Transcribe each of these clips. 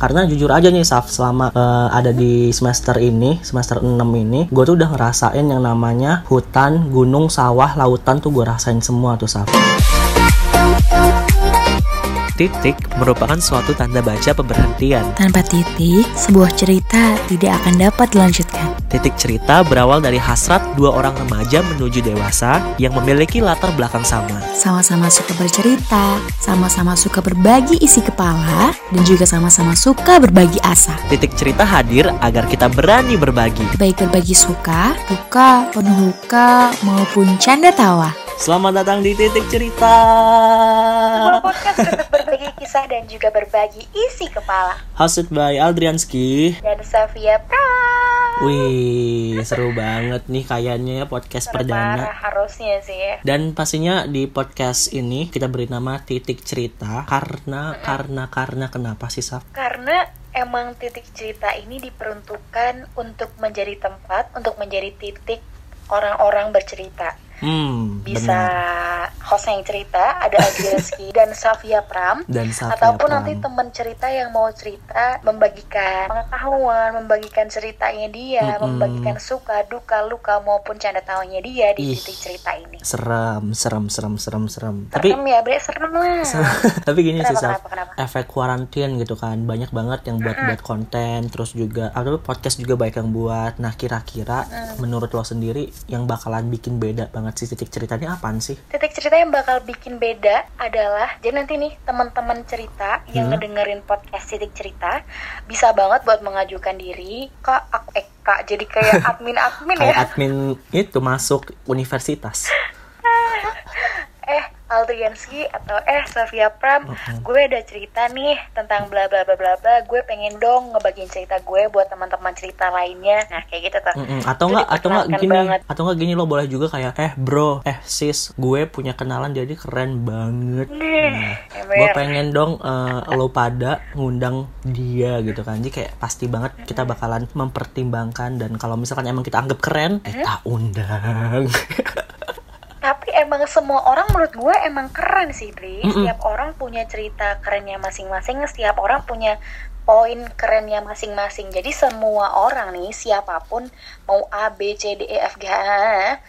karena jujur aja nih Saf selama eh, ada di semester ini semester 6 ini gue tuh udah ngerasain yang namanya hutan gunung sawah lautan tuh gue rasain semua tuh Saf Titik merupakan suatu tanda baca pemberhentian. Tanpa titik, sebuah cerita tidak akan dapat dilanjutkan. Titik cerita berawal dari hasrat dua orang remaja menuju dewasa yang memiliki latar belakang sama. Sama-sama suka bercerita, sama-sama suka berbagi isi kepala, dan juga sama-sama suka berbagi asa. Titik cerita hadir agar kita berani berbagi. Baik berbagi suka, duka, penuh luka, maupun canda tawa. Selamat datang di titik cerita Sebuah podcast untuk berbagi kisah dan juga berbagi isi kepala. hosted by Aldrianski Dan Safia Pram. Wih, seru banget nih kayaknya ya podcast perdana. Parah harusnya sih ya. Dan pastinya di podcast ini kita beri nama titik cerita karena karena karena kenapa sih Saf? Karena emang titik cerita ini diperuntukkan untuk menjadi tempat, untuk menjadi titik orang-orang bercerita. Hmm, Bisa benar. host yang cerita, ada Adrianski dan Safia Pram. Dan Safia ataupun Pram. nanti teman cerita yang mau cerita membagikan pengetahuan, membagikan ceritanya dia, Mm-mm. membagikan suka, duka, luka maupun canda tawanya dia di Ih. titik cerita ini. serem, serem, serem, serem, serem. Tapi Serem ya, bre, serem lah. tapi gini sih Kenapa, Saf, kenapa, kenapa? efek kuarantin gitu kan banyak banget yang buat buat konten terus juga atau podcast juga banyak yang buat. Nah kira-kira menurut lo sendiri yang bakalan bikin beda banget sih titik ceritanya apaan sih? Titik cerita yang bakal bikin beda adalah jadi nanti nih teman-teman cerita yang Hmm. ngedengerin podcast titik cerita bisa banget buat mengajukan diri kak aku eh kak jadi kayak admin-admin Kayak ya admin itu masuk universitas. Aldrianski atau eh Sofia Pram gue ada cerita nih tentang bla bla bla bla bla gue pengen dong ngebagiin cerita gue buat teman-teman cerita lainnya. Nah kayak gitu tuh. Mm-mm. atau Itu enggak atau enggak diperkenalkan gini banget. atau enggak gini lo boleh juga kayak eh bro eh sis gue punya kenalan jadi keren banget. Nah, gue pengen dong eh, lo pada ngundang dia gitu kan. Jadi kayak pasti banget kita bakalan mempertimbangkan dan kalau misalkan emang kita anggap keren eh tak undang Tapi emang semua orang menurut gue emang keren sih, Dri. Mm-mm. Setiap orang punya cerita kerennya masing-masing, setiap orang punya poin kerennya masing-masing. Jadi semua orang nih, siapa pun mau A, B, C, D, E, F, G, H,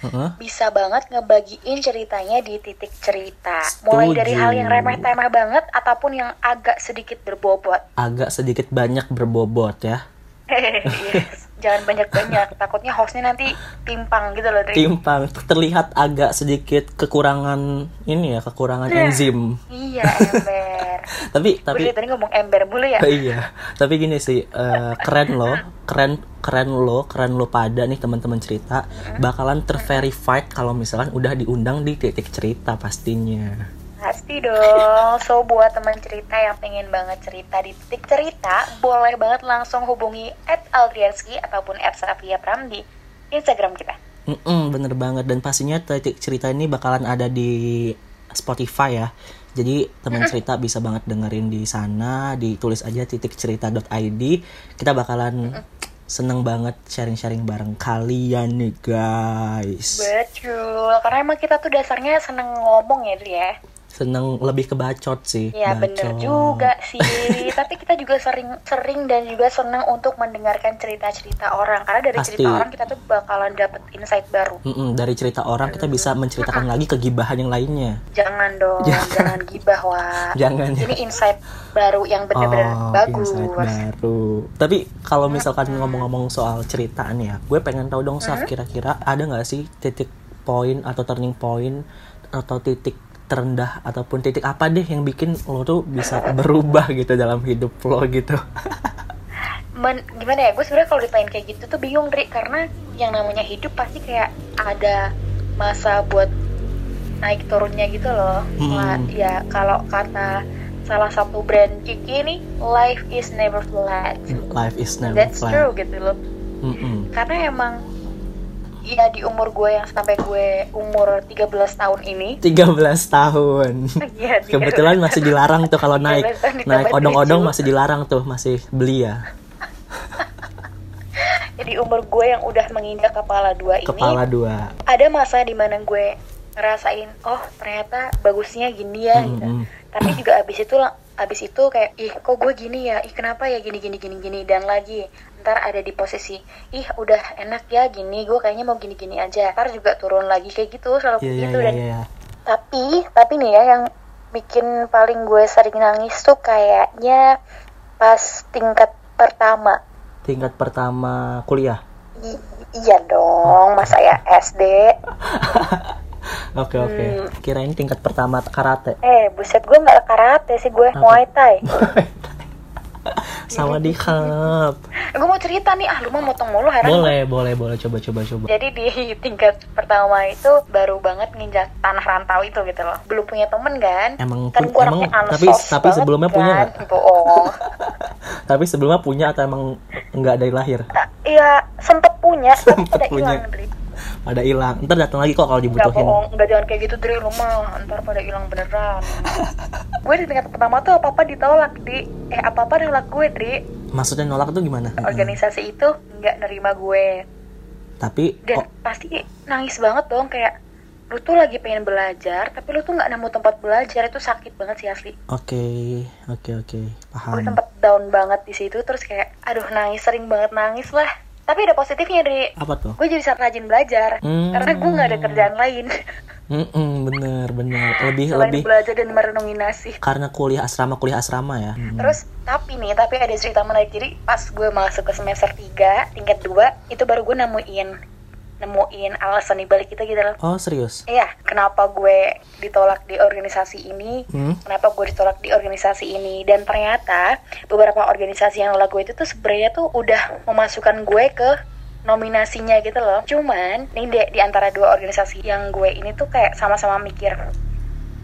Heeh. bisa banget ngebagiin ceritanya di titik cerita. Mulai dari Setuju. hal yang remeh-temeh banget ataupun yang agak sedikit berbobot. agak sedikit banyak berbobot ya Yes. Jangan banyak-banyak, takutnya hostnya nanti timpang gitu loh, Dri. timpang. Terlihat agak sedikit kekurangan ini ya kekurangan enzim. Iya, ember. tapi Tapi tadi ngomong ember mulu ya. iya. Tapi gini sih eh, keren loh. Keren keren lo keren lo pada nih teman-teman cerita. Bakalan terverified kalau misalkan udah diundang di titik cerita pastinya Pasti dong. So buat teman cerita yang pengen banget cerita di titik cerita, boleh banget langsung hubungi @aldrianski ataupun @safia pram di Instagram kita. Mm-mm, bener banget dan pastinya titik cerita ini bakalan ada di Spotify ya jadi teman cerita bisa banget dengerin di sana ditulis aja titik cerita.id kita bakalan seneng banget sharing-sharing bareng kalian nih guys Betul. Karena emang kita tuh dasarnya seneng ngomong ya, Dri ya. Seneng lebih kebacot sih Ya bacot. bener juga sih. Tapi kita juga sering sering dan juga seneng untuk mendengarkan cerita-cerita orang. Karena dari Pasti. cerita orang kita tuh bakalan dapet insight baru. Mm-mm, dari cerita orang kita bisa menceritakan lagi kegibahan yang lainnya Jangan dong, jangan gibah wah. jangan ya Ini insight baru yang bener-bener Oh, bagus. insight baru. Tapi kalau misalkan ngomong-ngomong soal cerita nih ya, gue pengen tahu dong Saf kira-kira ada nggak sih titik poin atau turning point atau titik terendah ataupun titik apa deh yang bikin lo tuh bisa berubah gitu dalam hidup lo gitu. Men- gimana ya gue sebenarnya kalau ditanyain kayak gitu tuh bingung Dri karena yang namanya hidup pasti kayak ada masa buat naik turunnya gitu loh Hmm. Wah, ya kalau kata salah satu brand Kiki nih life is never flat Life is never that's flat. true gitu loh Mm-mm. karena emang ya di umur gue yang sampai gue umur 13 tahun ini 13 tahun. Iya, 13 Kebetulan masih dilarang tuh kalau naik 13 tahun ditambah naik odong-odong masih dilarang tuh, masih beli ya. jadi umur gue yang udah menginjak kepala dua ini Kepala dua. ada masa di mana gue ngerasain oh ternyata bagusnya gini ya Hmm, gitu hmm. tapi juga abis itu lang- abis itu kayak ih kok gue gini ya ih kenapa ya gini gini gini gini dan lagi ntar ada di posisi ih udah enak ya gini gue kayaknya mau gini gini aja ntar juga turun lagi kayak gitu selalu Iya, iya, gitu iya, dan iya. tapi tapi nih ya yang bikin paling gue sering nangis tuh kayaknya pas tingkat pertama Tingkat pertama kuliah. I- iya dong masa ya SD Oke, oke. Hmm. Kirain tingkat pertama karate. eh buset gue nggak karate sih gue muay thai Sama di hub. gue mau cerita nih ah lu mah motong mulu heran gue. Boleh, boleh, boleh. Coba, coba, coba. Jadi di tingkat pertama itu baru banget nginjak tanah rantau itu gitu loh. Belum punya temen kan? Emang kan gue emang- tapi- tapi sebelumnya punya kan? nggak? Bohong. Tapi sebelumnya punya atau emang nggak dari lahir? Iya sempet punya, tapi Sempet punya. hilang Dri. Pada hilang. Ntar datang lagi kok kalau dibutuhin. bohong, gak jangan kayak gitu Dri, lu mah ntar pada hilang beneran. gue di tingkat pertama tuh apa apa ditolak di, eh apa apa nolak gue Dri. Maksudnya nolak tuh gimana? Organisasi itu nggak nerima gue Tapi dan oh, pasti nangis banget dong kayak lu tuh lagi pengen belajar tapi lu tuh nggak nemu tempat belajar itu sakit banget sih asli oke, oke, oke. gue Paham. sempet down banget di situ terus kayak aduh nangis sering banget nangis lah tapi ada positifnya dari Apa tuh? gue jadi sangat rajin belajar Hmm. karena gue nggak ada kerjaan lain Mm-mm, bener, bener. Lebih, selain lebih belajar dan merenungi nasi karena kuliah asrama, kuliah asrama ya. Mm. terus tapi nih tapi ada cerita menarik jadi pas gue masuk ke semester 3 tingkat 2 itu baru gue nemuin nemuin alasan di balik itu gitu loh Oh serius? Iya, kenapa gue ditolak di organisasi ini? Hmm? Kenapa gue ditolak di organisasi ini? Dan ternyata beberapa organisasi yang nolak gue itu tuh sebenarnya tuh udah memasukkan gue ke nominasinya gitu loh. Cuman nih dek di antara dua organisasi yang gue ini tuh kayak sama-sama mikir,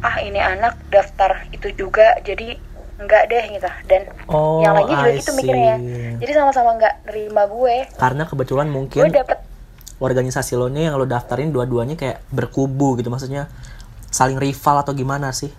ah ini anak daftar itu juga, jadi enggak deh gitu. Dan Oh, yang lainnya juga I gitu mikirnya. Jadi sama-sama nggak nerima gue. Karena kebetulan Gue mungkin dapet organisasi lo nih yang lo daftarin dua-duanya kayak berkubu gitu maksudnya saling rival atau gimana sih?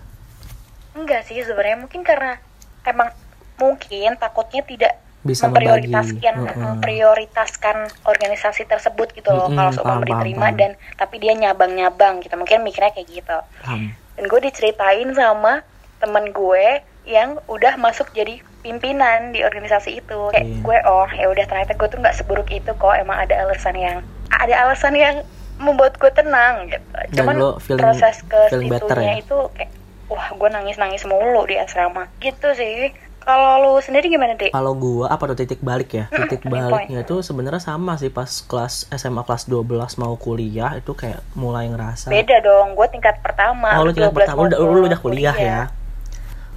Enggak sih sebenarnya mungkin karena emang mungkin takutnya tidak Bisa memprioritaskan membagi. Mm-mm. memprioritaskan organisasi tersebut gitu loh Mm-mm, kalau seumpama paham, paham, diterima paham. dan tapi dia nyabang-nyabang gitu mungkin mikirnya kayak gitu Paham. dan gue diceritain sama temen gue yang udah masuk jadi pimpinan di organisasi itu kayak Iya. gue oh ya udah ternyata gue tuh nggak seburuk itu kok emang ada alasan yang ada alasan yang membuat gue tenang gitu. Dan cuman lo feeling- proses ke feeling better ya? itu kayak wah gue nangis nangis mulu di asrama. Gitu sih. Kalau lu sendiri gimana deh Kalau gua apa tuh titik balik ya? Titik baliknya itu sebenarnya sama sih pas kelas SMA kelas 12 mau kuliah itu kayak mulai ngerasa beda dong gue tingkat pertama Oh lu tingkat 12 pertama. Lu, lu udah kuliah ya?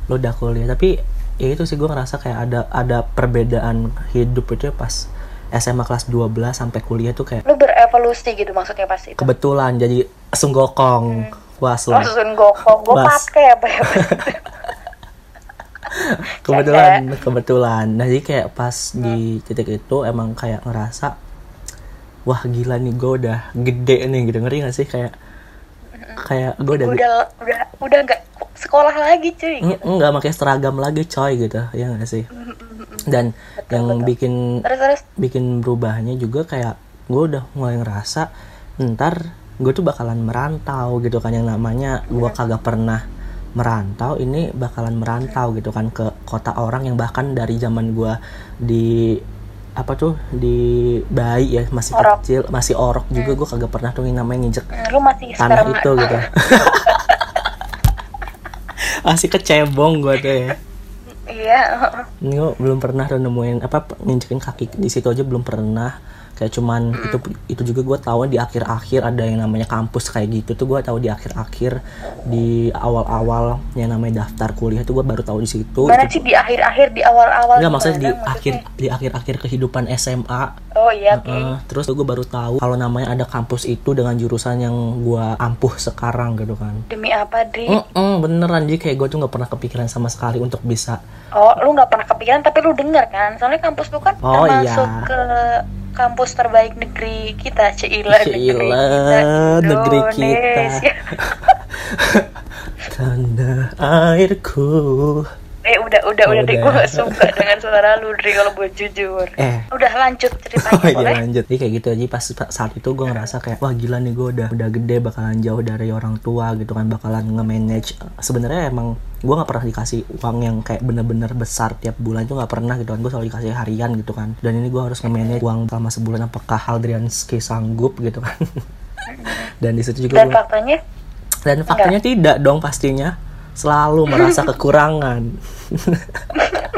Lu udah kuliah. Tapi ya itu sih gua ngerasa kayak ada ada perbedaan hidup itu ya pas SMA kelas 12 sampai kuliah tuh kayak lu berevolusi gitu maksudnya pasti itu? Kebetulan jadi sunggokong was lo Maksudnya gue kok gue pakai apa ya kebetulan kebetulan. Nah jadi kayak pas di titik itu emang kayak ngerasa wah gila nih gue udah gede nih gitu. Ngeri gak sih? Kayak kayak gue udah udah udah udah nggak sekolah lagi cuy Eng- enggak pakai seragam lagi coy gitu. Ya gak sih dan yang bikin terus terus? bikin berubahnya juga kayak gue udah mulai ngerasa ntar gue tuh bakalan merantau gitu kan. Yang namanya gue kagak pernah merantau ini bakalan merantau gitu kan ke kota orang yang bahkan dari zaman gue di apa tuh di bayi ya masih Orok. kecil masih orok juga gue kagak pernah tuh yang namanya nginjek Hmm, lu masih tanah itu gitu. Masih kecebong gue tuh ya iya. Ini belum pernah nemuin apa nginjekin kaki di situ aja belum pernah kayak cuman itu itu juga gue tahu di akhir-akhir ada yang namanya kampus kayak gitu tuh gue tahu di akhir-akhir di awal-awal yang namanya daftar kuliah tuh gue baru tahu di situ. Mana sih di akhir-akhir di awal-awal Enggak maksudnya di gimana akhir di akhir-akhir kehidupan SMA oh iya oke. Heeh, terus gue baru tahu kalau namanya ada kampus itu dengan jurusan yang gue ampuh sekarang gitu kan. Demi apa Dri Mm-mm, beneran. Jadi kayak gue tuh nggak pernah kepikiran sama sekali untuk bisa oh lu nggak pernah kepikiran tapi lu dengar kan? Soalnya kampus lu kan Oh, termasuk iya. ke kampus terbaik negeri kita Cila negeri kita negeri kita. Tanah airku Eh udah udah udah, deh Udah. gue gak suka dengan suara lu Dri kalau buat jujur. Eh. Udah lanjut ceritanya Oh iya boleh? lanjut. Jadi kayak gitu aja pas saat itu gue ngerasa kayak wah gila nih gue udah udah gede bakalan jauh dari orang tua gitu kan bakalan nge-manage. Sebenarnya emang gue nggak pernah dikasih uang yang kayak bener-bener besar tiap bulan itu nggak pernah gitu kan gue selalu dikasih harian gitu kan dan ini gue harus nge-manage uang selama sebulan apakah Haldrianski sanggup gitu kan dan di situ juga Dan gua- faktanya dan faktanya tidak dong pastinya selalu merasa kekurangan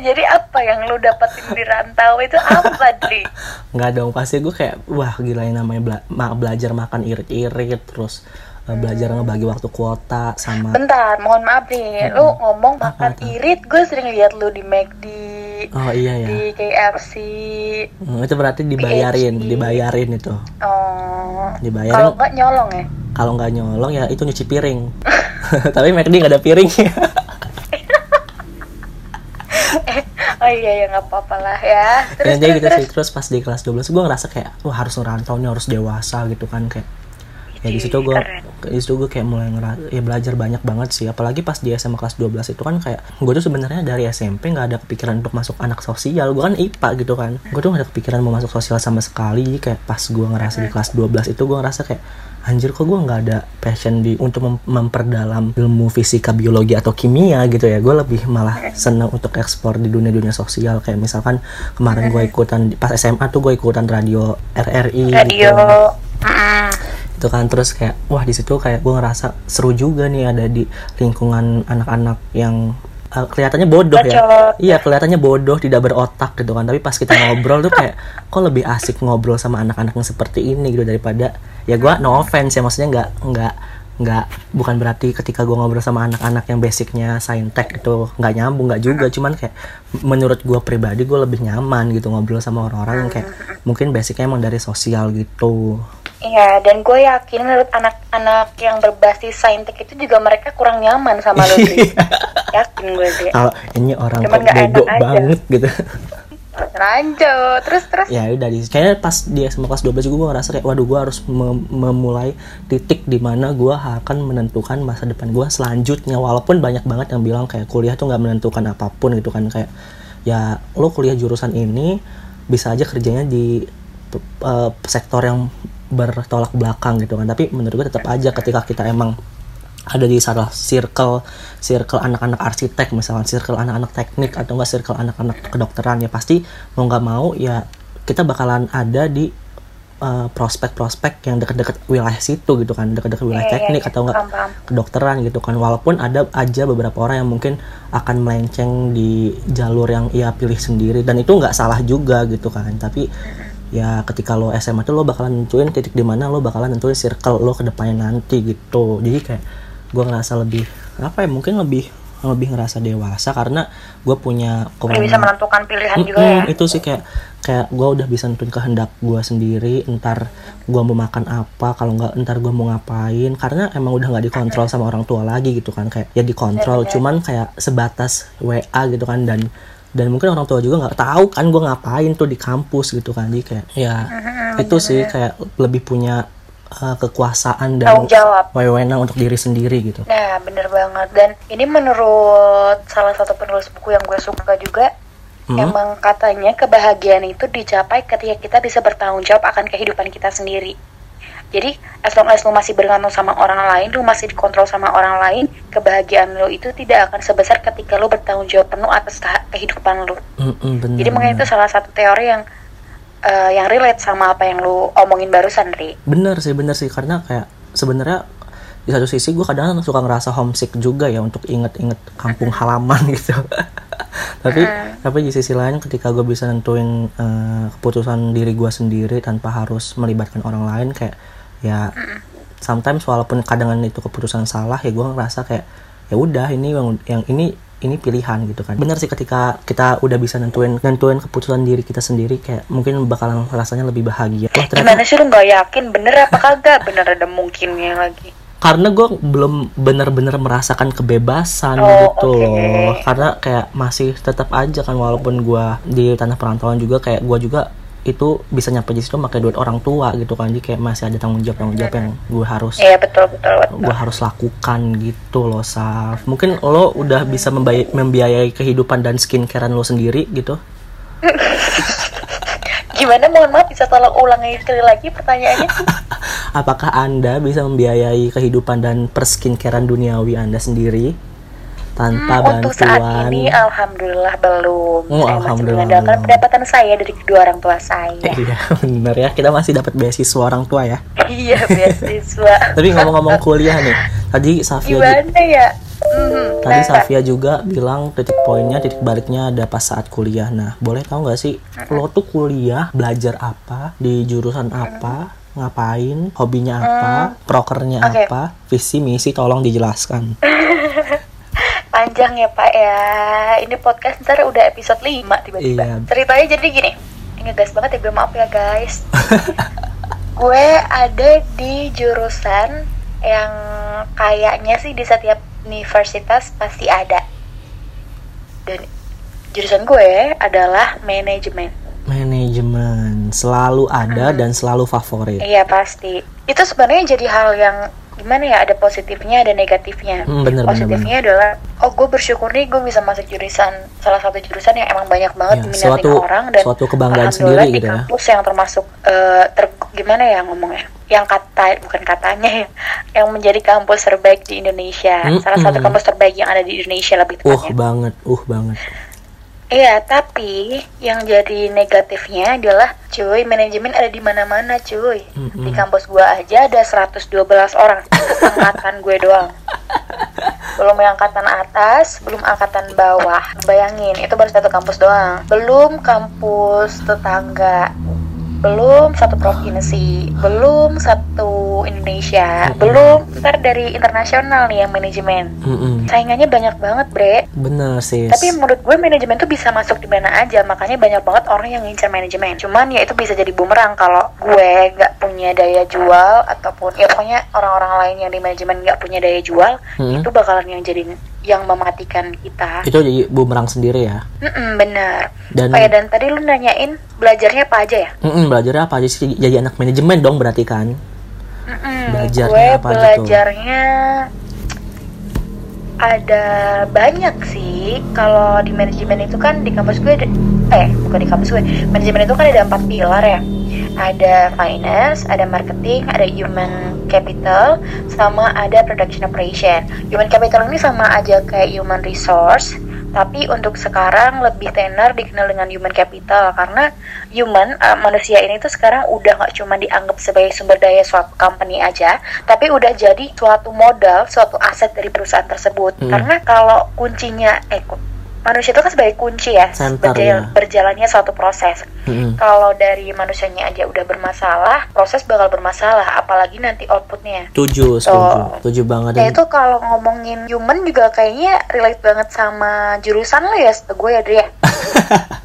jadi apa yang lu dapetin di rantau itu apa Dri? nggak dong pasti gue kayak wah gila yang namanya bela- ma- belajar makan irit-irit terus eh, belajar ngebagi waktu kuota sama Bentar, mohon maaf nih, lu ngomong makan Apa irit, gue sering lihat lu di McD, oh iya ya di KFC. Hmm, itu berarti dibayarin PhD. dibayarin itu Oh, Dibayarin. kalau nggak nyolong ya? kalau nggak nyolong ya itu nyuci piring tapi McD nggak ada piringnya Oh iya ya nggak apa-apa lah ya. Terus ya, jadi terus gitu terus. sih. terus. Pas di kelas 12 gue ngerasa kayak wah harus ngerantau nih harus dewasa gitu kan kayak. Ya di situ gue di situ gue kayak mulai ngera- ya belajar banyak banget sih. Apalagi pas di SMA kelas 12 itu kan kayak gue tuh sebenarnya dari SMP nggak ada kepikiran untuk masuk anak sosial. Gue kan IPA gitu kan. Gue tuh nggak ada kepikiran mau masuk sosial sama sekali. Kayak pas gue ngerasa di kelas 12 itu gue ngerasa kayak anjir kok gue nggak ada passion di untuk mem- memperdalam ilmu fisika biologi atau kimia gitu ya? Gue lebih malah senang untuk eksplor di dunia-dunia sosial. Kayak misalkan kemarin gue ikutan pas SMA tuh gue ikutan radio RRI Radio. gitu itu kan terus kayak wah di situ kayak gue ngerasa seru juga nih ada di lingkungan anak-anak yang eh, kelihatannya bodoh ya Bacot. iya kelihatannya bodoh tidak berotak gitu kan tapi pas kita ngobrol tuh kayak kok lebih asik ngobrol sama anak-anak yang seperti ini gitu daripada ya gue no offense ya maksudnya nggak nggak nggak bukan berarti ketika gue ngobrol sama anak-anak yang basicnya saintek itu nggak nyambung nggak juga cuman kayak menurut gue pribadi gue lebih nyaman gitu ngobrol sama orang-orang yang kayak mungkin basicnya emang dari sosial gitu Iya, dan gue yakin menurut anak-anak yang berbasis saintek itu juga mereka kurang nyaman sama Dri. yakin gue sih. kalau ini orang Cuman kok bego aja. banget gitu Lanjut, terus terus. ya udah di kayaknya pas dia sama kelas 12 juga gue ngerasa kayak waduh gue harus mem- memulai titik di mana gue akan menentukan masa depan gue selanjutnya walaupun banyak banget yang bilang kayak kuliah tuh nggak menentukan apa pun gitu kan kayak ya lo kuliah jurusan ini bisa aja kerjanya di eh, sektor yang bertolak belakang gitu kan tapi menurut gue tetap aja ketika kita emang ada di salah circle circle anak-anak arsitek misalkan circle anak-anak teknik atau enggak circle anak-anak kedokteran ya pasti mau nggak mau ya kita bakalan ada di uh, prospek-prospek yang dekat-dekat wilayah situ gitu kan dekat-dekat wilayah Iya, iya, teknik iya. atau enggak kedokteran gitu kan. Walaupun ada aja beberapa orang yang mungkin akan melenceng di jalur yang ia pilih sendiri dan itu nggak salah juga gitu kan. Tapi ya ketika lo SMA tuh lo bakalan nentuin titik di mana lo bakalan nentuin circle lo ke depannya nanti gitu. Jadi kayak gue ngerasa lebih apa ya mungkin lebih lebih ngerasa dewasa karena gue punya Udah bisa menentukan pilihan juga ya. Itu sih kayak kayak gue udah bisa nentuin kehendak gue sendiri entar gue mau makan apa kalau nggak entar gue mau ngapain karena emang udah nggak dikontrol sama orang tua lagi gitu kan kayak ya dikontrol cuman kayak sebatas WA gitu kan dan dan mungkin orang tua juga nggak tahu kan gue ngapain tuh di kampus gitu kan jadi kayak ya itu sih kayak lebih punya uh, kekuasaan dan Tanggung jawab. wewenang untuk diri sendiri gitu Nah, bener banget. Dan ini menurut salah satu penulis buku yang gue suka juga, Hmm. emang katanya kebahagiaan itu dicapai ketika kita bisa bertanggung jawab akan kehidupan kita sendiri. Jadi, as long as lu masih bergantung sama orang lain, lu masih dikontrol sama orang lain, kebahagiaan lu itu tidak akan sebesar ketika lu bertanggung jawab penuh atas ke- kehidupan lu. Mm-mm, bener, Jadi makanya itu salah satu teori yang eh, yang relate sama apa yang lu omongin barusan, Ri. bener sih bener sih. Karena kayak sebenarnya di satu sisi gue kadang suka ngerasa homesick juga ya untuk inget-inget kampung halaman gitu. Tapi tapi di sisi lain ketika gue bisa nentuin eh, keputusan diri gue sendiri tanpa harus melibatkan orang lain kayak ya sometimes walaupun kadang itu keputusan salah ya gue ngerasa kayak ya udah ini yang yang ini ini pilihan gitu kan. Bener sih ketika kita udah bisa nentuin nentuin keputusan diri kita sendiri kayak mungkin bakalan rasanya lebih bahagia. Wah ternyata Gimana sih lu nggak yakin? Bener apa kagak? Bener ada mungkinnya lagi. karena gue belum benar-benar merasakan kebebasan Oh, gitu loh. karena kayak masih tetap aja kan walaupun gue di tanah perantauan juga kayak gue juga itu bisa nyampe di situ pakai duit orang tua gitu kan. Jadi kayak masih ada tanggung jawab tanggung jawab yang gue harus Iya betul betul betul. gue harus lakukan gitu loh Saf. Mungkin lo udah bisa membiayai kehidupan dan skincarean lo sendiri gitu? Gimana? Mohon maaf bisa tolong ulangi sekali lagi pertanyaannya? apakah anda bisa membiayai kehidupan dan perskincarean duniawi anda sendiri tanpa Hmm, untuk saat bantuan ini alhamdulillah belum. Oh, saya masih alhamdulillah mengandalkan pendapatan saya dari kedua orang tua saya. iya bener ya kita masih dapat beasiswa orang tua ya iya beasiswa. tapi ngomong-ngomong kuliah nih tadi Safia Gimana ya? Hmm, Tadi kenapa? Safia juga bilang titik poinnya, titik baliknya ada pas saat kuliah. Nah, boleh tahu nggak sih, lo tuh kuliah belajar apa, di jurusan apa, ngapain, hobinya apa, prokernya Oke. apa, visi misi tolong dijelaskan. Panjang ya Pak ya. Ini podcast ntar udah episode 5 tiba-tiba. Iya. Ceritanya jadi gini. Ini guys banget ya gue maaf ya guys. gue ada di jurusan yang kayaknya sih di setiap universitas pasti ada. Dan jurusan gue adalah manajemen. Manajemen selalu ada dan selalu favorit. Iya pasti. Itu sebenarnya jadi hal yang gimana ya ada positifnya ada negatifnya. Hmm, bener, bener, Positifnya adalah oh gue bersyukur nih gue bisa masuk jurusan salah satu jurusan yang emang banyak banget Ya, suatu- orang dan suatu kebanggaan sendiri di gitu ya. kampus yang termasuk eh, ter- gimana ya ngomongnya yang kata bukan katanya ya yang menjadi kampus terbaik di Indonesia salah satu Mm-mm. kampus terbaik yang ada di Indonesia lebih Uh tepatnya banget, uh banget. Iya, tapi yang jadi negatifnya adalah cuy, manajemen ada di mana-mana cuy. Mm-mm. Di kampus gua aja ada 112 orang, angkatan gue doang. Belum yang angkatan atas, belum angkatan bawah. Bayangin, itu baru satu kampus doang. Belum kampus tetangga. Belum satu provinsi, belum satu Indonesia, belum ntar dari internasional nih yang manajemen. Mm-mm. Saingannya banyak banget, Bre. Bener sis. Tapi menurut gue manajemen tuh bisa masuk di mana aja, makanya banyak banget orang yang ngincar manajemen. Cuman ya itu bisa jadi bumerang kalau gue nggak punya daya jual ataupun ya pokoknya orang-orang lain yang di manajemen nggak punya daya jual, Hmm. itu bakalan yang jadi yang mematikan kita. itu jadi bumerang sendiri ya. Mm-mm, bener. Dan Oh ya dan tadi lu nanyain belajarnya apa aja ya? Mm-mm, belajarnya apa aja sih? Jadi anak manajemen dong berarti kan? Mm-mm, Belajarnya gue apa aja tuh? belajarnya ada banyak sih. Kalau di manajemen itu kan di kampus gue ada- eh bukan di kampus gue. Manajemen itu kan ada empat pilar ya. Ada finance ada marketing ada human capital sama ada production operation. Human capital ini sama aja kayak human resource tapi untuk sekarang lebih tenar dikenal dengan human capital karena human uh, manusia ini tuh sekarang udah nggak cuma dianggap sebagai sumber daya suatu company aja tapi udah jadi suatu modal suatu aset dari perusahaan tersebut Hmm. karena kalau kuncinya eh manusia itu kan sebagai kunci ya Center, ya. berjalannya suatu proses Mm-mm. kalau dari manusianya aja udah bermasalah proses bakal bermasalah apalagi nanti outputnya Tujuh, setuju, tujuh banget. Ya itu kalau ngomongin human juga kayaknya relate banget sama jurusan lo ya, gue ya Dri ya.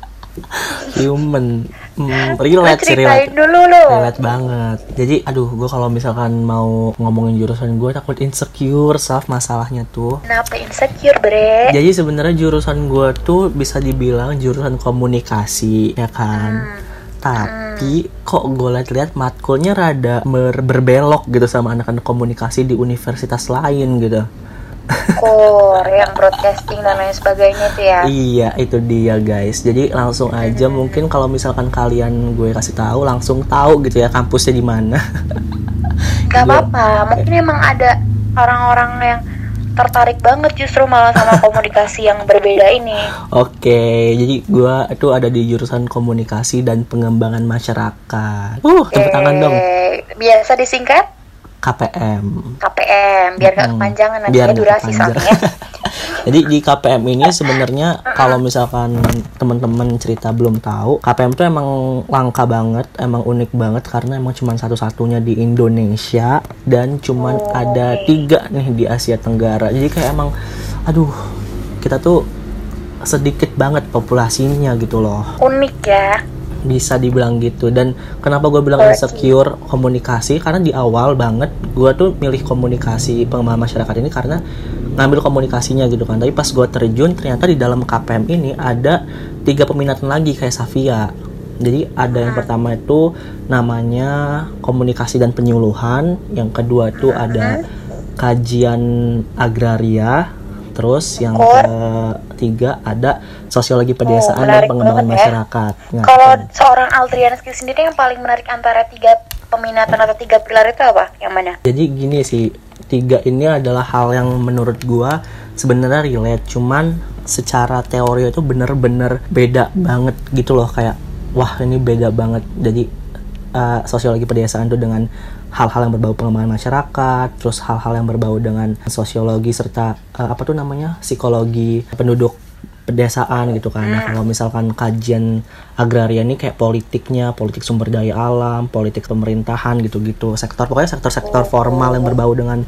human, mm, Lo relate sih relate. dulu lo. Relate banget. Jadi, aduh, gue kalau misalkan mau ngomongin jurusan gue takut insecure, Saf, masalahnya tuh. Kenapa insecure bre? Jadi sebenarnya jurusan gue tuh bisa dibilang jurusan komunikasi, ya kan. Tapi kok gue liat-liat matkulnya rada ber- berbelok gitu sama anak-anak komunikasi di universitas lain gitu. Core yang broadcasting dan lain sebagainya tuh ya. Iya, itu dia guys. Jadi langsung aja mungkin kalau misalkan kalian gue kasih tahu langsung tahu gitu ya kampusnya di mana. Gak Iya. apa-apa, mungkin emang ada orang-orang yang tertarik banget justru malah sama komunikasi yang berbeda ini. Oke, jadi gue itu ada di jurusan komunikasi dan pengembangan masyarakat. Uh, tepuk tangan dong. Eh, Biasa disingkat KPM. KPM, biar gak Hmm, kepanjangan nanti biar ya nggak durasi soalnya. Jadi di KPM ini sebenarnya kalau misalkan teman-teman cerita belum tahu, KPM tuh emang langka banget, emang unik banget karena emang cuma satu-satunya di Indonesia dan cuman Oh, ada tiga nih di Asia Tenggara. Jadi kayak emang, aduh, kita tuh sedikit banget populasinya gitu loh Unik ya. Bisa dibilang gitu. Dan kenapa gue bilang insecure komunikasi? Karena di awal banget gue tuh milih komunikasi pengembangan masyarakat ini karena ngambil komunikasinya gitu kan. Tapi pas gue terjun ternyata di dalam KPM ini ada tiga peminatan lagi kayak Safia. Jadi ada yang pertama itu namanya komunikasi dan penyuluhan, yang kedua itu ada kajian agraria, terus yang ketiga ada sosiologi pedesaan dan menarik pengembangan banget ya. masyarakat. Nah, Kalau kan. seorang Aldrianski sendiri yang paling menarik antara tiga peminatan atau tiga pilar itu apa? Yang mana? Jadi gini sih, tiga ini adalah hal yang menurut gua sebenarnya relate, cuman secara teori itu bener-bener beda banget gitu loh kayak wah ini beda banget. Jadi eh, sosiologi pedesaan itu dengan hal-hal yang berbau pengembangan masyarakat, terus hal-hal yang berbau dengan sosiologi serta eh, apa tuh namanya psikologi penduduk pedesaan gitu kan. Nah, kalau misalkan kajian agraria ini kayak politiknya, politik sumber daya alam, politik pemerintahan gitu-gitu. Sektor pokoknya sektor-sektor formal yang berbau dengan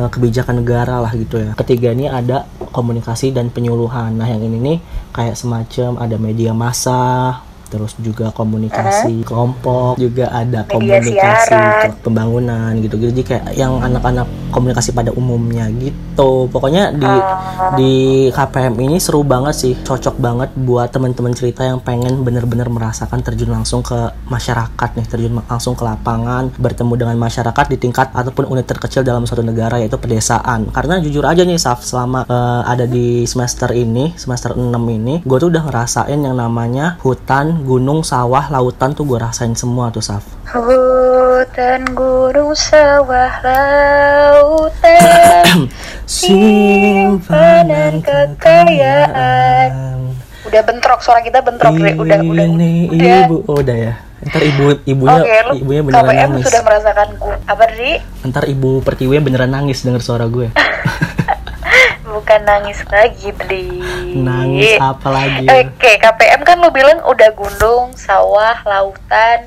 eh, kebijakan negara lah gitu ya. Ketiga ini ada komunikasi dan penyuluhan. Nah, yang ini nih kayak semacam ada media massa, terus juga komunikasi kelompok, juga ada Media komunikasi siaran. pembangunan gitu-gitu. Jadi kayak yang anak-anak komunikasi pada umumnya gitu. Pokoknya di di KPM ini seru banget sih, cocok banget buat teman-teman cerita yang pengen bener-bener merasakan terjun langsung ke masyarakat nih, terjun langsung ke lapangan, bertemu dengan masyarakat di tingkat ataupun unit terkecil dalam suatu negara yaitu pedesaan. Karena jujur aja nih Saf, selama eh, ada di semester ini, semester 6 ini, gue tuh udah ngerasain yang namanya hutan, gunung, sawah, lautan tuh gue rasain semua tuh Saf. Hutan, gunung, sawah, lautan Simpanan kekayaan. Udah bentrok, suara kita bentrok Dre. Udah, udah, Ini udah ibu, oh, udah ya. Ntar ibu ibunya Oke, lu ibunya beneran KPM nangis. sudah merasakan gue Apa Dri? Ntar ibu pertiwi beneran nangis denger suara gue. Bukan nangis lagi Dri nangis apa lagi? Oke, KPM kan lu bilang udah gunung, sawah, lautan,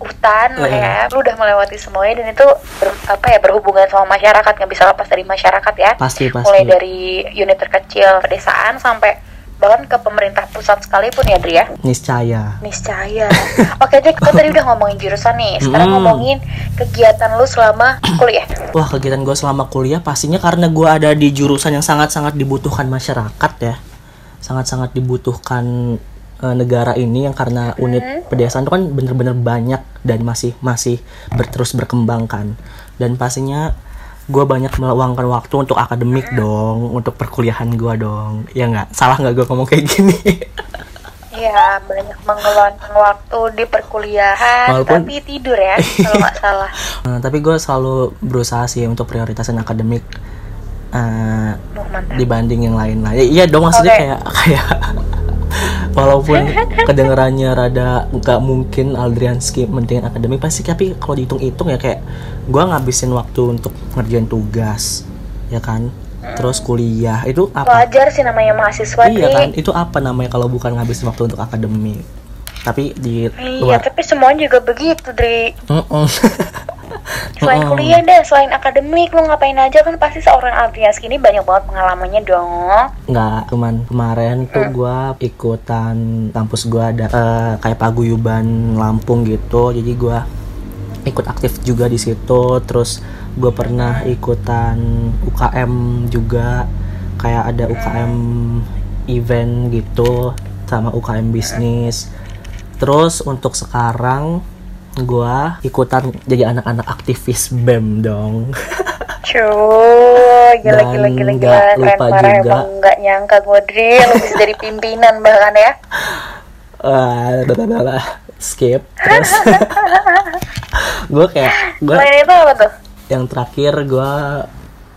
hutan lah ya. Lu udah melewati semuanya dan itu ber- apa ya berhubungan sama masyarakat nggak bisa lepas dari masyarakat ya. Pasti pasti. Mulai dari unit terkecil pedesaan sampai bahkan ke pemerintah pusat sekalipun ya, Dri ya. Niscaya. Niscaya. Oke, Dri, kita tadi udah ngomongin jurusan nih. Sekarang Hmm. ngomongin kegiatan lu selama kuliah. Wah kegiatan gue selama kuliah pastinya karena gue ada di jurusan yang sangat-sangat dibutuhkan masyarakat ya, sangat-sangat dibutuhkan eh, negara ini yang karena unit pedesaan itu kan bener-bener banyak dan masih masih ber- terus berkembang kan, dan pastinya gue banyak meluangkan waktu untuk akademik dong, untuk perkuliahan gue dong, ya nggak salah nggak gue ngomong kayak gini? Iya, banyak mengeluarkan waktu di perkuliahan, Walaupun- tapi tidur ya, kalau nggak salah. Eh, tapi gue selalu berusaha sih untuk prioritasin akademik eh, mantap. dibanding yang lain lah. Ya, iya dong maksudnya Oke. kayak kayak walaupun kedengarannya rada nggak mungkin Aldrianski mentingin akademik pasti tapi kalau dihitung-hitung ya kayak gue ngabisin waktu untuk ngerjain tugas ya kan? Terus kuliah itu apa? Wajar sih namanya mahasiswa, iya kan? Itu apa namanya kalau bukan ngabisin waktu untuk akademik tapi di Iya, luar tapi semuanya juga begitu, Dri. Mm-mm. Selain kuliah deh, selain akademik, lu ngapain aja? Kan pasti seorang Aldrianski ini banyak banget pengalamannya dong. nggak cuman kemarin tuh gua ikutan kampus gua ada eh, kayak paguyuban Lampung gitu. Jadi gua ikut aktif juga di situ. Terus gue pernah ikutan UKM juga. Kayak ada UKM event gitu sama UKM bisnis. Terus untuk sekarang gua ikutan jadi anak-anak aktivis BEM dong Cuy, gila Dan gila gila gila keren lupa parah juga. emang nggak nyangka gue Dri, lu bisa jadi pimpinan bahkan ya. Wah, blablabla. skip terus gue kayak gue itu apa tuh? yang terakhir gue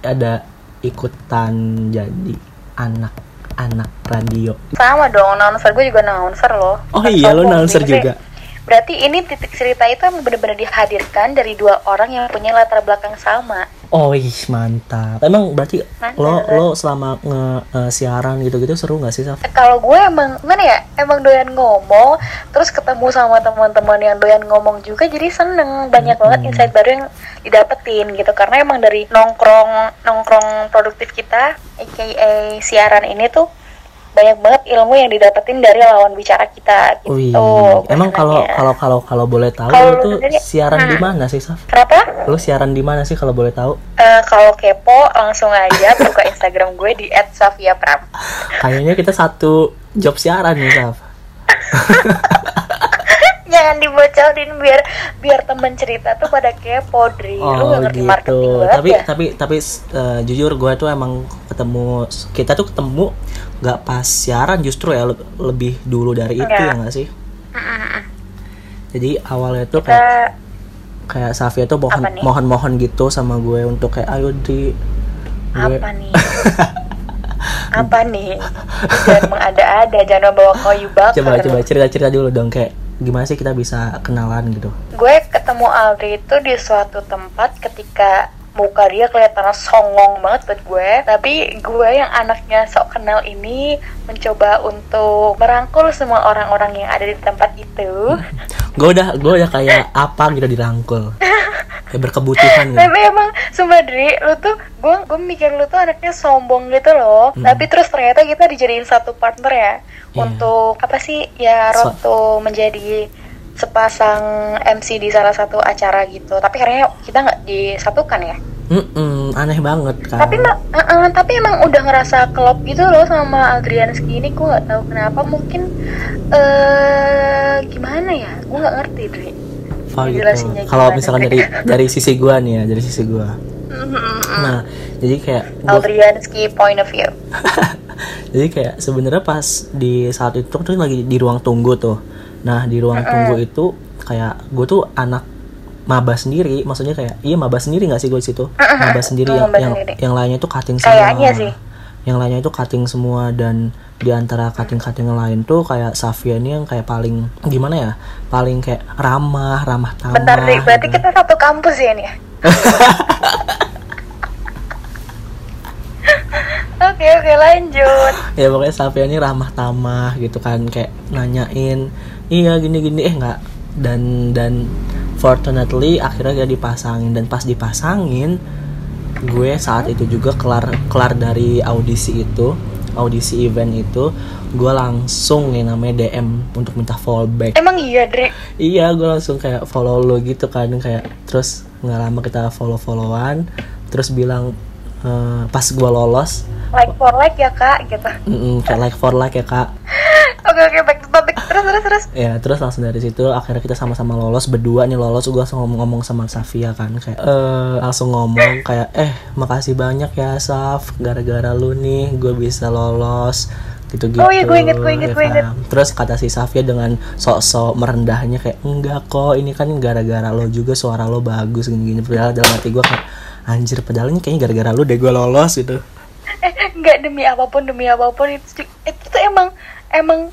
ada ikutan jadi anak-anak radio Sama dong, announcer gue juga announcer loh. Oh Kan iya, sombong announcer sih. juga. Berarti ini titik cerita itu emang bener-bener dihadirkan dari dua orang yang punya latar belakang sama. oh ih mantap emang berarti Mantap. lo lo selama nge eh, siaran gitu-gitu seru nggak sih Saf? Kalau gue emang gimana ya, emang doyan ngomong, terus ketemu sama teman-teman yang doyan ngomong juga, jadi seneng banyak banget insight baru yang didapetin gitu. Karena emang dari nongkrong nongkrong produktif kita, aka siaran ini tuh banyak banget ilmu yang didapetin dari lawan bicara kita Wih, gitu. emang kalau kalau kalau kalau boleh tahu Kalau lo lu tuh sendiri, siaran di hmm. mana sih Saf? Kenapa? Lo siaran di mana sih kalau boleh tahu? Eh, kalau kepo langsung aja buka Instagram gue di @safiapram. Kayaknya kita satu job siaran nih Saf. jangan dibocorin biar biar temen cerita tuh pada kepo Dri. Lu Oh gak ngerti gitu. marketing banget Tapi ya tapi tapi eh, jujur gue tuh emang ketemu kita tuh ketemu nggak pas siaran justru ya le- lebih dulu dari itu Iya. ya nggak sih? Jadi awalnya tuh kayak kita kayak Safia tuh mohon mohon mohon gitu sama gue untuk kayak ayo di gue apa nih? Apa nih? Jangan mengada-ada jangan bawa kayu bakar. Coba coba cerita cerita dulu dong kayak gimana sih kita bisa kenalan gitu? gue ketemu Aldri itu di suatu tempat ketika muka dia kelihatan songong banget buat gue. Tapi gue yang anaknya sok kenal ini mencoba untuk merangkul semua orang-orang yang ada di tempat itu. Gue udah gue udah kayak apa gitu dirangkul, kayak berkebutuhan gitu. tapi emang sumpah Dri lu tuh gue gue mikir lu tuh anaknya sombong gitu loh. Tapi terus ternyata kita dijadiin satu partner ya. Iya. untuk apa sih ya So- road to menjadi sepasang MC di salah satu acara gitu. Tapi akhirnya kita nggak disatukan ya? Mm-mm, aneh banget kan. tapi ma- eh, eh, tapi emang udah ngerasa klop gitu loh sama Adrianski ini gue nggak tahu kenapa. Mungkin eh gimana ya? Gue nggak ngerti Dri Oh gitu. Kalau misalkan dari dari sisi gua nih ya, dari sisi gua. Nah, jadi kayak gua, Adrianski point of view. Jadi kayak sebenarnya pas di saat itu tuh lagi di ruang tunggu tuh. Nah, di ruang tunggu itu kayak gue tuh anak maba sendiri, maksudnya kayak iya maba sendiri nggak sih gue di situ? Maba sendiri yang yang, yang lainnya tuh cutting semua. Kayaknya sih. Yang lainnya itu cutting semua dan di antara cutting-cutting yang lain tuh kayak Safia ini yang kayak paling gimana ya? Paling kayak ramah, ramah tamah. bentar Dri berarti gitu. kita satu kampus ya nih ya Oke oke lanjut. ya pokoknya Safia ini ramah tamah gitu kan kayak nanyain iya gini gini eh nggak. Dan dan fortunately akhirnya dia dipasangin. Dan pas dipasangin gue saat itu juga kelar kelar dari audisi itu audisi event itu gue langsung nih namanya DM untuk minta fallback. Emang iya Dri. iya gue langsung kayak follow lo gitu kan. Kayak terus nggak lama kita follow followan terus bilang eh, pas gue lolos Like for like ya kak gitu. mm, kayak like for like ya kak Oke oke back to topic terus terus terus. ya terus langsung dari situ akhirnya kita sama-sama lolos berdua nih lolos gue langsung ngomong-ngomong sama Safia kan kayak eh langsung ngomong kayak eh makasih banyak ya Saf gara-gara lu nih gue bisa lolos gitu-gitu Oh iya, gue inget, gue inget, ya gue inget. kan? terus kata si Safia dengan sok-sok merendahnya kayak enggak kok ini kan gara-gara lo juga suara lo bagus gini-gini padahal dalam hati gue kayak anjir padahal ini kayaknya gara-gara lu deh gue lolos gitu. Eh nggak demi apa pun demi apa pun itu ju- itu tuh emang emang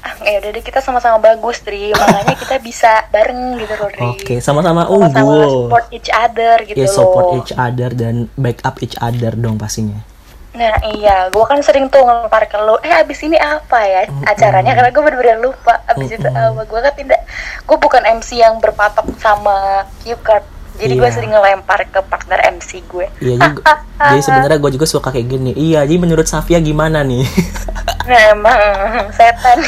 ah ya udah deh kita sama-sama bagus Dri makanya kita bisa bareng gitu loh Dri. oke sama-sama Sama-sama unggul. support each other gitu ya loh. support each other dan backup each other dong pastinya. Nah iya, gue kan sering tuh ngelempar ke lo, eh abis ini apa ya acaranya? Karena gue bener-bener lupa abis itu apa. Gue kan tidak, gue bukan MC yang berpatok sama cue card, jadi gue Iya. sering ngelempar ke partner MC gue. Iya juga. jadi sebenarnya gue juga suka kayak gini. Iya, jadi menurut Safia gimana nih? Nah emang setan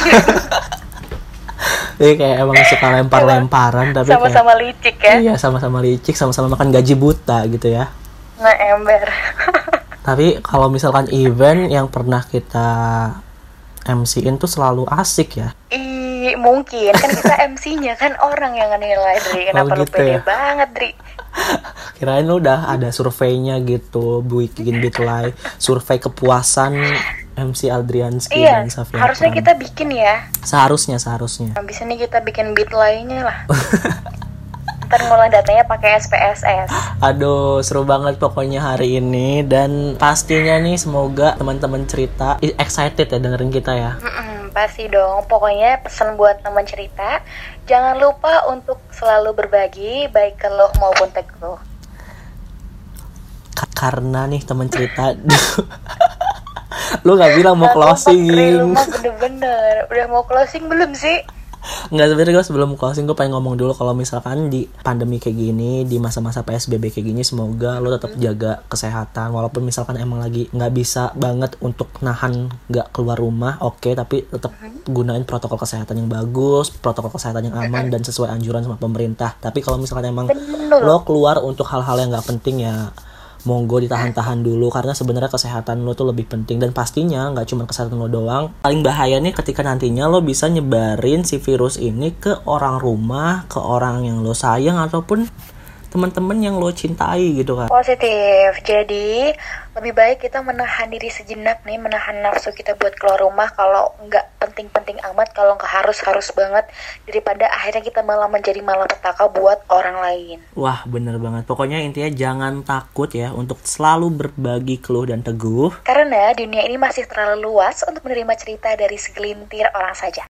jadi kayak emang suka lempar-lemparan tapi kayak sama-sama licik ya. iya sama-sama licik, sama-sama makan gaji buta gitu ya. Nah ember. Tapi kalau misalkan event yang pernah kita MC-in tuh selalu asik ya. Mungkin kan kita MC-nya kan orang yang nilai Dri. Kenapa Oh, lu gitu pede ya? banget Dri? Kirain lu udah ada surveinya gitu, bikin bitlay, survei kepuasan MC Aldrianski Iya, dan Safia. harusnya kita bikin ya. seharusnya seharusnya. Habis ini kita bikin beat lainnya lah. Ntar ngolah datanya pakai SPSS. Aduh, seru banget pokoknya hari ini dan pastinya nih semoga teman-teman cerita excited ya dengerin kita ya. Mm-mm, pasti dong. Pokoknya pesan buat teman cerita, jangan lupa untuk selalu berbagi baik ke lo maupun ke lo. Ka- karena nih teman cerita lu gak bilang mau closing bener-bener. Udah mau closing belum sih? Nggak sebenarnya gue sebelum closing gue pengen ngomong dulu kalau misalkan di pandemi kayak gini di masa-masa psbb kayak gini semoga lo tetap jaga kesehatan. Walaupun misalkan emang lagi nggak bisa banget untuk nahan nggak keluar rumah oke tapi tetap gunain protokol kesehatan yang bagus protokol kesehatan yang aman dan sesuai anjuran sama pemerintah. Tapi kalau misalkan emang lo keluar untuk hal-hal yang nggak penting ya monggo ditahan-tahan dulu karena sebenarnya kesehatan lo tuh lebih penting. Dan pastinya nggak cuma kesehatan lo doang. Paling bahaya nih ketika nantinya lo bisa nyebarin si virus ini ke orang rumah ke orang yang lo sayang ataupun teman-teman yang lo cintai gitu kan Positif. Jadi lebih baik kita menahan diri sejenak nih, menahan nafsu kita buat keluar rumah kalau nggak penting-penting amat, kalau nggak harus-harus banget daripada akhirnya kita malah menjadi malapetaka buat orang lain. wah bener banget pokoknya intinya jangan takut ya untuk selalu berbagi keluh dan teguh Karena dunia ini masih terlalu luas untuk menerima cerita dari segelintir orang saja.